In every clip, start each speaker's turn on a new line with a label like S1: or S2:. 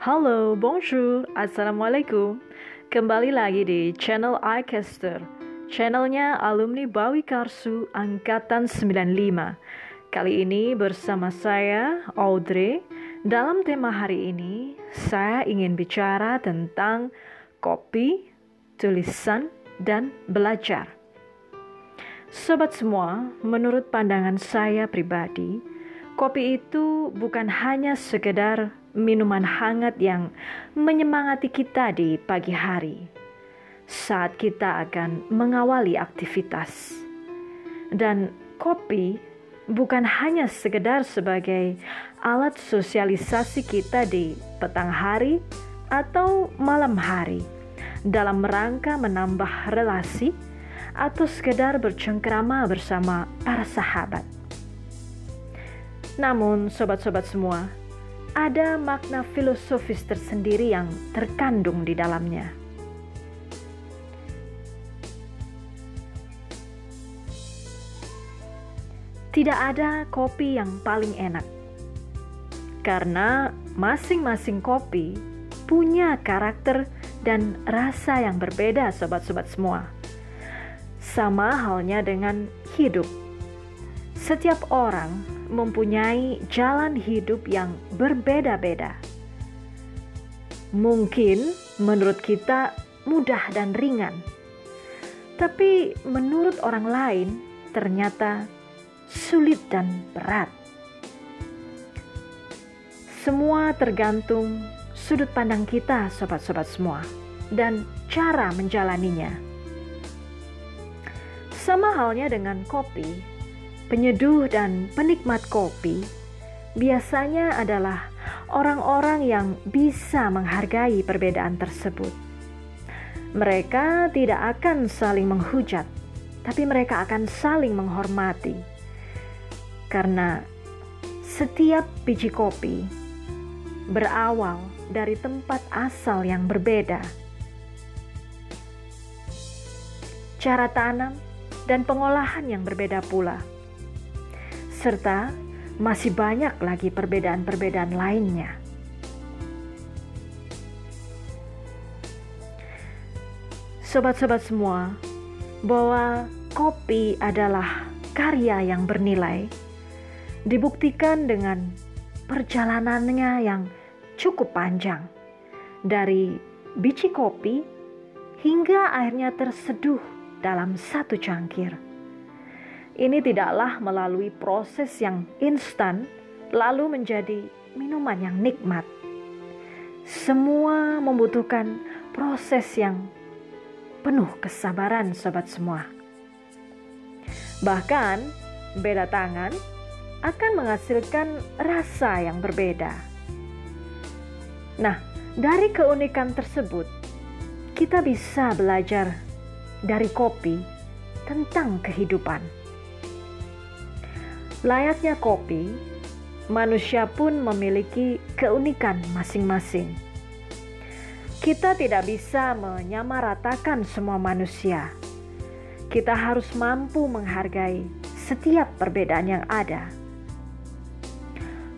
S1: Halo, bonjour, assalamualaikum. Kembali lagi di channel iCaster, channelnya alumni Bawi Karsu Angkatan 95. Kali ini bersama saya, Audrey. Dalam tema hari ini, saya ingin bicara tentang kopi, tulisan, dan belajar. Sobat semua, menurut pandangan saya pribadi, kopi itu bukan hanya sekedar minuman hangat yang menyemangati kita di pagi hari saat kita akan mengawali aktivitas. Dan kopi bukan hanya sekedar sebagai alat sosialisasi kita di petang hari atau malam hari dalam rangka menambah relasi atau sekedar bercengkrama bersama para sahabat. Namun sobat-sobat semua, ada makna filosofis tersendiri yang terkandung di dalamnya. Tidak ada kopi yang paling enak, karena masing-masing kopi punya karakter dan rasa yang berbeda, sobat-sobat semua. Sama halnya dengan hidup, setiap orang mempunyai jalan hidup yang berbeda-beda. Mungkin menurut kita mudah dan ringan, tapi menurut orang lain ternyata sulit dan berat. Semua tergantung sudut pandang kita, sobat-sobat semua, dan cara menjalaninya. Sama halnya dengan kopi, penyeduh dan penikmat kopi biasanya adalah orang-orang yang bisa menghargai perbedaan tersebut. Mereka tidak akan saling menghujat, tapi mereka akan saling menghormati. Karena setiap biji kopi berawal dari tempat asal yang berbeda. Cara tanam dan pengolahan yang berbeda pula serta masih banyak lagi perbedaan-perbedaan lainnya. Sobat-sobat semua, bahwa kopi adalah karya yang bernilai, dibuktikan dengan perjalanannya yang cukup panjang, dari biji kopi hingga akhirnya terseduh dalam satu cangkir ini tidaklah melalui proses yang instan, lalu menjadi minuman yang nikmat. Semua membutuhkan proses yang penuh kesabaran, sobat semua. Bahkan, beda tangan akan menghasilkan rasa yang berbeda. Nah, dari keunikan tersebut, kita bisa belajar dari kopi tentang kehidupan. Layaknya kopi, manusia pun memiliki keunikan masing-masing. Kita tidak bisa menyamaratakan semua manusia. Kita harus mampu menghargai setiap perbedaan yang ada.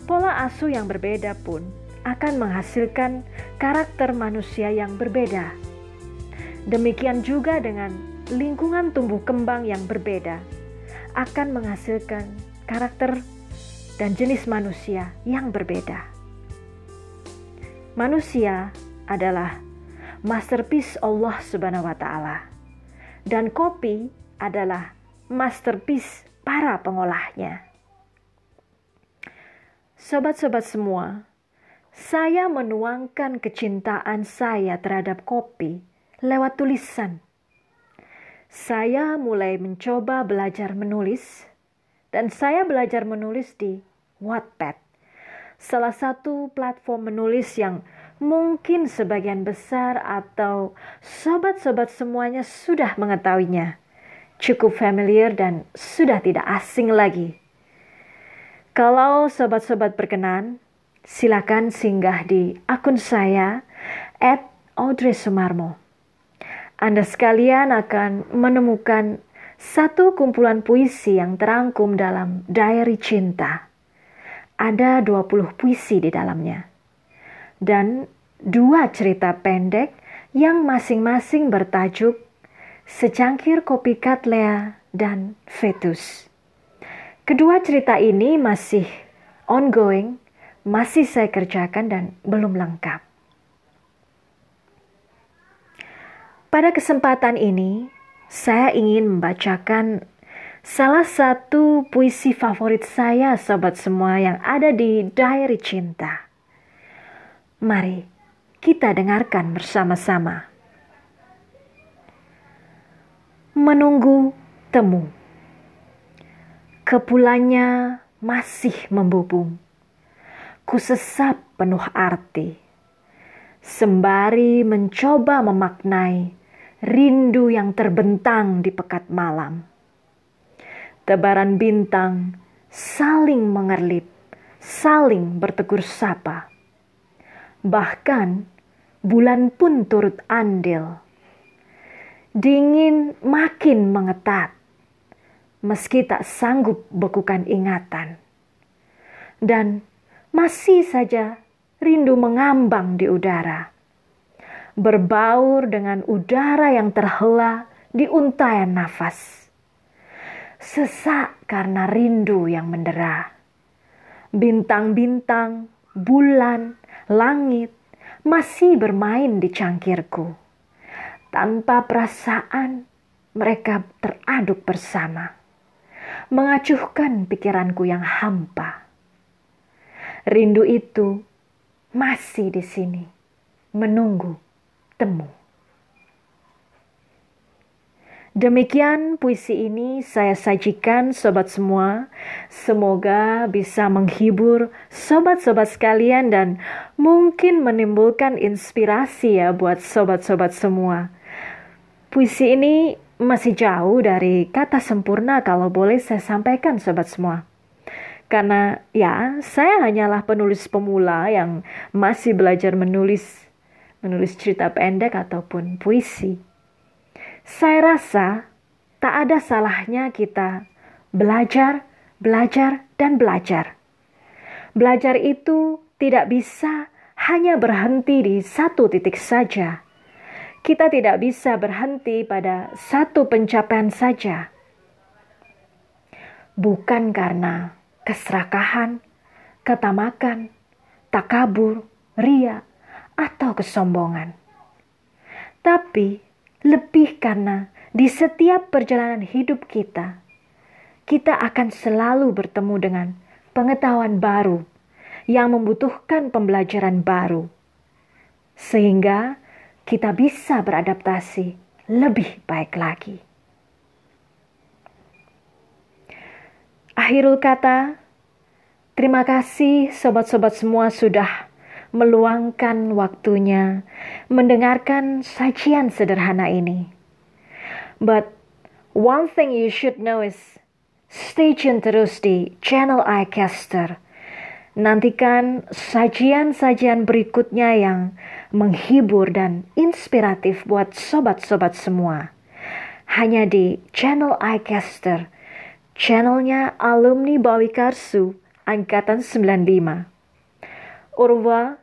S1: Pola asuh yang berbeda pun akan menghasilkan karakter manusia yang berbeda. Demikian juga dengan lingkungan tumbuh kembang yang berbeda akan menghasilkan karakter, dan jenis manusia yang berbeda. Manusia adalah masterpiece Allah Subhanahu wa taala dan kopi adalah masterpiece para pengolahnya. Sobat-sobat semua, saya menuangkan kecintaan saya terhadap kopi lewat tulisan. Saya mulai mencoba belajar menulis dan saya belajar menulis di Wattpad, salah satu platform menulis yang mungkin sebagian besar atau sobat-sobat semuanya sudah mengetahuinya. Cukup familiar dan sudah tidak asing lagi. Kalau sobat-sobat berkenan, silakan singgah di akun saya at Audrey Sumarmo. Anda sekalian akan menemukan satu kumpulan puisi yang terangkum dalam diary cinta. Ada 20 puisi di dalamnya. Dan dua cerita pendek yang masing-masing bertajuk Secangkir Kopi Katlea dan Fetus. Kedua cerita ini masih ongoing, masih saya kerjakan dan belum lengkap. Pada kesempatan ini, saya ingin membacakan salah satu puisi favorit saya, sobat semua, yang ada di Diary Cinta. Mari kita dengarkan bersama-sama. Menunggu temu. Kepulannya masih membubung. Kusesap penuh arti. Sembari mencoba memaknai rindu yang terbentang di pekat malam tebaran bintang saling mengerlip, saling bertegur sapa. Bahkan bulan pun turut andil. Dingin makin mengetat, meski tak sanggup bekukan ingatan. Dan masih saja rindu mengambang di udara. Berbaur dengan udara yang terhela di untayan nafas sesak karena rindu yang mendera. Bintang-bintang, bulan, langit masih bermain di cangkirku. Tanpa perasaan, mereka teraduk bersama, mengacuhkan pikiranku yang hampa. Rindu itu masih di sini, menunggu temu. Demikian puisi ini saya sajikan sobat semua. Semoga bisa menghibur sobat-sobat sekalian dan mungkin menimbulkan inspirasi ya buat sobat-sobat semua. Puisi ini masih jauh dari kata sempurna kalau boleh saya sampaikan sobat semua. Karena ya, saya hanyalah penulis pemula yang masih belajar menulis menulis cerita pendek ataupun puisi. Saya rasa tak ada salahnya kita belajar, belajar, dan belajar. Belajar itu tidak bisa hanya berhenti di satu titik saja. Kita tidak bisa berhenti pada satu pencapaian saja. Bukan karena keserakahan, ketamakan, takabur, ria, atau kesombongan. Tapi lebih karena di setiap perjalanan hidup kita, kita akan selalu bertemu dengan pengetahuan baru yang membutuhkan pembelajaran baru, sehingga kita bisa beradaptasi lebih baik lagi. Akhirul kata, terima kasih sobat-sobat semua sudah meluangkan waktunya mendengarkan sajian sederhana ini. But one thing you should know is stay tune terus di channel iCaster. Nantikan sajian-sajian berikutnya yang menghibur dan inspiratif buat sobat-sobat semua. Hanya di channel iCaster, channelnya alumni Bawi Karsu, Angkatan 95. Urwa